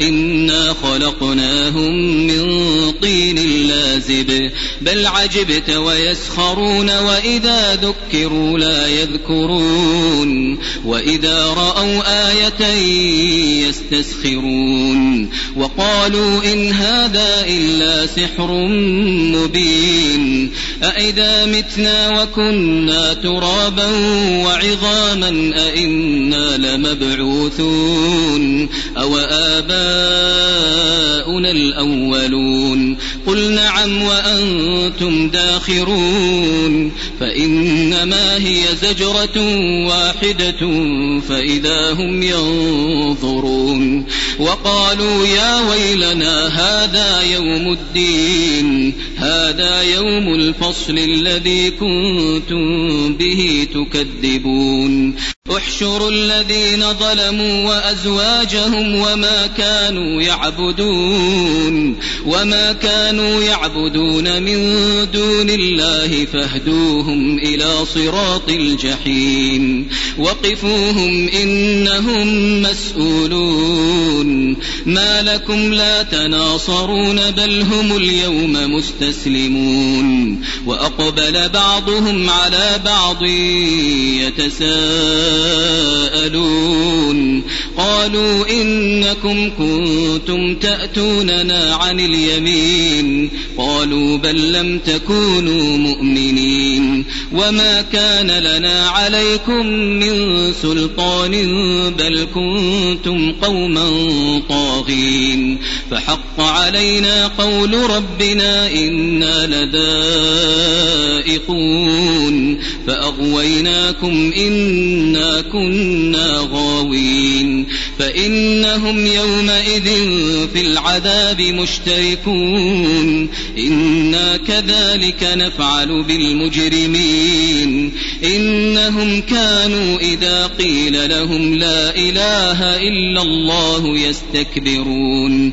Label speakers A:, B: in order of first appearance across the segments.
A: إنا خلقناهم من طين لازب بل عجبت ويسخرون وإذا ذكروا لا يذكرون وإذا رأوا آية يستسخرون وقالوا إن هذا إلا سحر مبين أإذا متنا وكنا ترابا وعظاما أإنا لمبعوثون أو آباؤنا الأولون قل نعم وأنتم داخرون فإنما هي زجرة واحدة فإذا هم ينظرون وقالوا يا ويلنا هذا يوم الدين هذا يوم الفصل الذي كنتم به تكذبون احشروا الذين ظلموا وأزواجهم وما كانوا يعبدون وما كانوا يعبدون من دون الله فاهدوهم إلى صراط الجحيم وقفوهم إنهم مسؤولون. ما لكم لا تناصرون بل هم اليوم مستسلمون. وأقبل بعضهم على بعض يتساءلون. يتساءلون. قالوا إنكم كنتم تأتوننا عن اليمين. قالوا بل لم تكونوا مؤمنين. وما كان لنا عليكم من سلطان بل كنتم قوما طاغين. فحق علينا قول ربنا إنا لذائقون فأغويناكم إنا كنا غاوين فإنهم يومئذ في العذاب مشتركون إنا كذلك نفعل بالمجرمين إنهم كانوا إذا قيل لهم لا إله إلا الله يستكبرون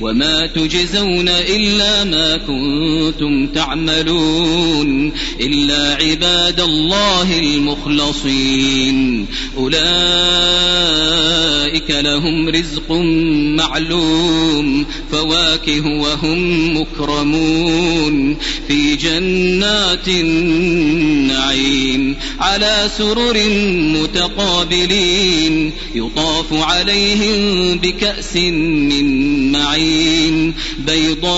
A: وما تجزون إلا ما كنتم تعملون إلا عباد الله المخلصين أولئك لهم رزق معلوم فواكه وهم مكرمون في جنات النعيم على سرر متقابلين يطاف عليهم بكأس من معين بيضاء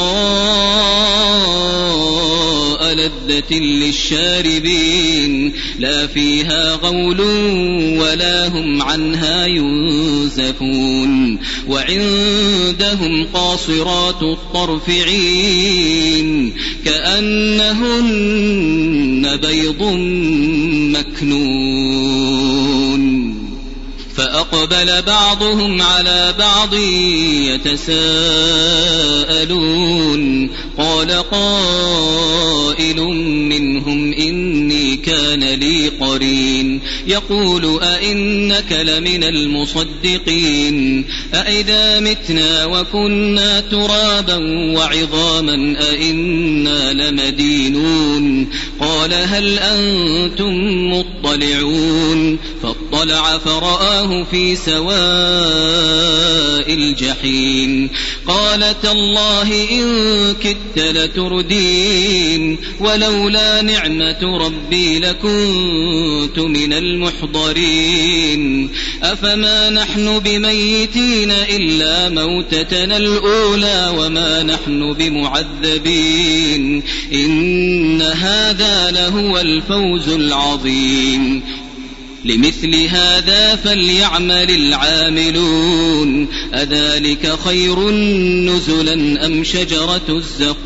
A: لذة للشاربين. لا فيها غول ولا هم عنها ينزفون. وعندهم قاصرات الطرف عين كأنهن بيض مكنون. فأقبل بعضهم على بعض يتساءلون. قال قائل منهم إني كان لي قرين يقول أئنك لمن المصدقين؟ أئذا متنا وكنا ترابا وعظاما أئنا لمدينون؟ قال هل أنتم مطلعون؟ فاطلع فرآه في سواء الجحيم. قال تالله إن كدت لتردين ولولا نعمة ربي لكنت من المحضرين. أفما نحن بميتين إلا موتتنا الأولى وما نحن بمعذبين. إن هذا لهو الفوز العظيم. لمثل هذا فليعمل العاملون. أذلك خير نزلا أم شجرة الزقوم؟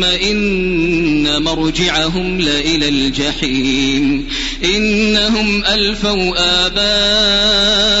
A: ثم إن مرجعهم لإلى الجحيم إنهم ألفوا آباءهم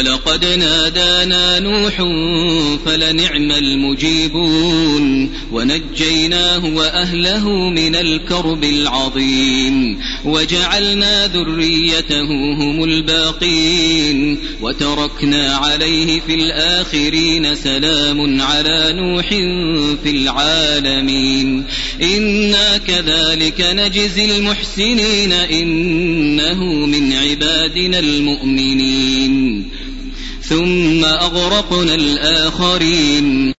A: ولقد نادانا نوح فلنعم المجيبون ونجيناه وأهله من الكرب العظيم وجعلنا ذريته هم الباقين وتركنا عليه في الآخرين سلام على نوح في العالمين إنا كذلك نجزي المحسنين إنه من عبادنا المؤمنين ثم أغرقنا الآخرين.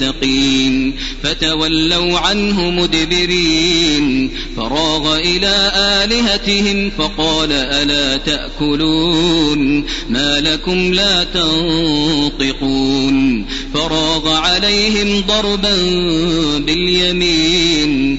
A: سقيم. فتولوا عنه مدبرين. فراغ إلى آلهتهم فقال ألا تأكلون؟ ما لكم لا تنطقون. فراغ عليهم ضربا باليمين.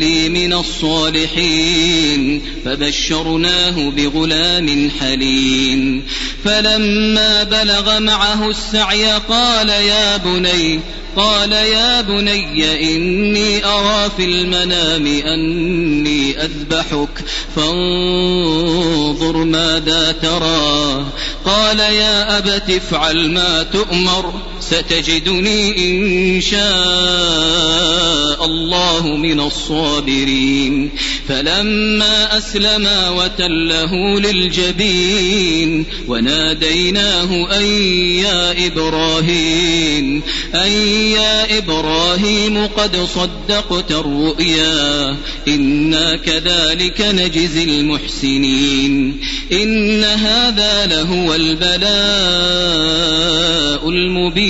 A: لي من الصالحين فبشرناه بغلام حليم. فلما بلغ معه السعي قال يا بني قال يا بني إني أرى في المنام أني أذبحك فانظر ماذا ترى. قال يا أبت افعل ما تؤمر. ستجدني إن شاء الله من الصابرين. فلما أسلما وتله للجبين وناديناه أن يا إبراهيم أن يا إبراهيم قد صدقت الرؤيا إنا كذلك نجزي المحسنين. إن هذا لهو البلاء المبين.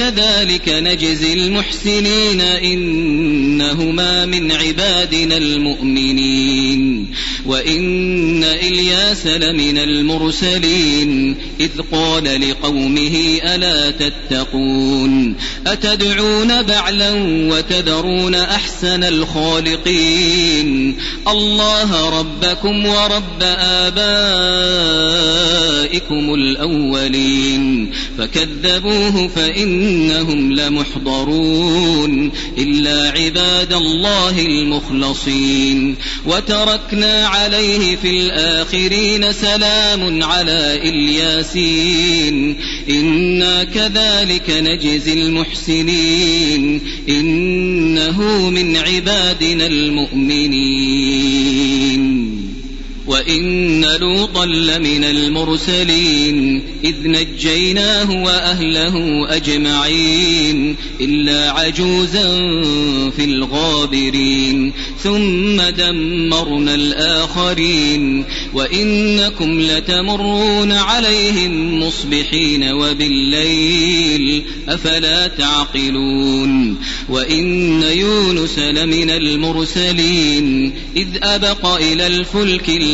A: كذلك نجزي المحسنين إنهما من عبادنا المؤمنين وإن إلياس لمن المرسلين إذ قال لقومه ألا تتقون أتدعون بعلا وتذرون أحسن الخالقين الله ربكم ورب آبائكم الأولين. فكذبوه فإنهم لمحضرون. إلا عباد الله المخلصين. وتركنا عليه في الآخرين سلام على إلياسين. إنا كذلك نجزي المحسنين. إنه من عبادنا المؤمنين. وإن لوطا لمن المرسلين إذ نجيناه وأهله أجمعين إلا عجوزا في الغابرين ثم دمرنا الآخرين وإنكم لتمرون عليهم مصبحين وبالليل أفلا تعقلون وإن يونس لمن المرسلين إذ أبق إلى الفلك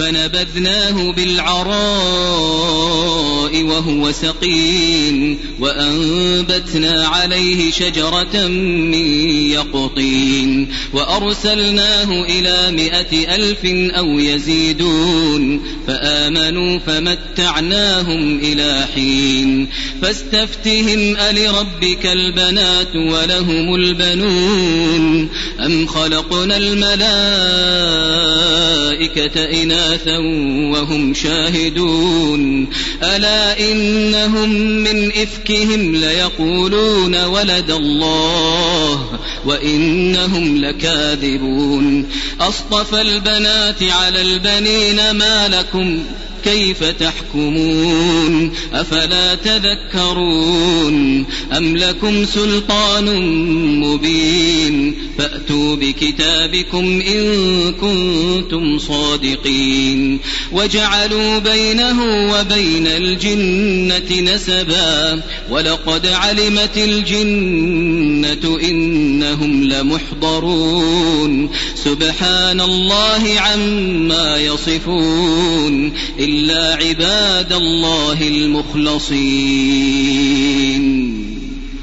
A: فنبذناه بالعراء وهو سقيم وأنبتنا عليه شجرة من يقطين وأرسلناه إلى مائة ألف أو يزيدون فآمنوا فمتعناهم إلى حين فاستفتهم ألربك البنات ولهم البنون أم خلقنا الملائكة إناثا وهم شاهدون. ألا إنهم من إفكهم ليقولون ولد الله وإنهم لكاذبون. أصطفى البنات على البنين ما لكم كيف تحكمون أفلا تذكرون أم لكم سلطان مبين فأتوا بكتابكم إن كنتم صادقين وجعلوا بينه وبين الجنة نسبا ولقد علمت الجنة إنهم لمحضرون سبحان الله عما يصفون إلا عباد الله المخلصين.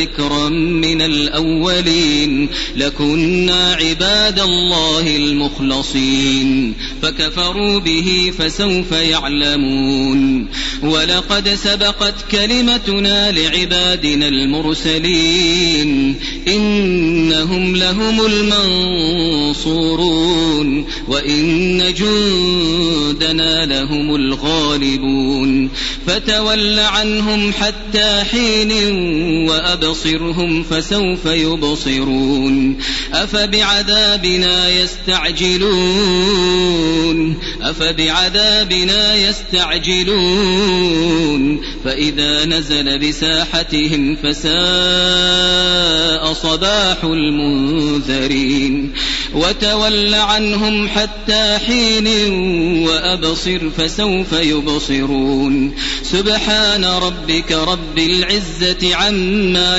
A: ذكرا من الأولين لكنا عباد الله المخلصين فكفروا به فسوف يعلمون ولقد سبقت كلمتنا لعبادنا المرسلين إنهم لهم المنصورون وإن جندنا لهم الغالبون فتول عنهم حتى حين وأبصرهم فسوف يبصرون أفبعذابنا يستعجلون أفبعذابنا يستعجلون فإذا نزل بساحتهم فساء صباح المنذرين وتول عنهم حتى حين وأبصر فسوف يبصرون سبحان ربك رب العزة عما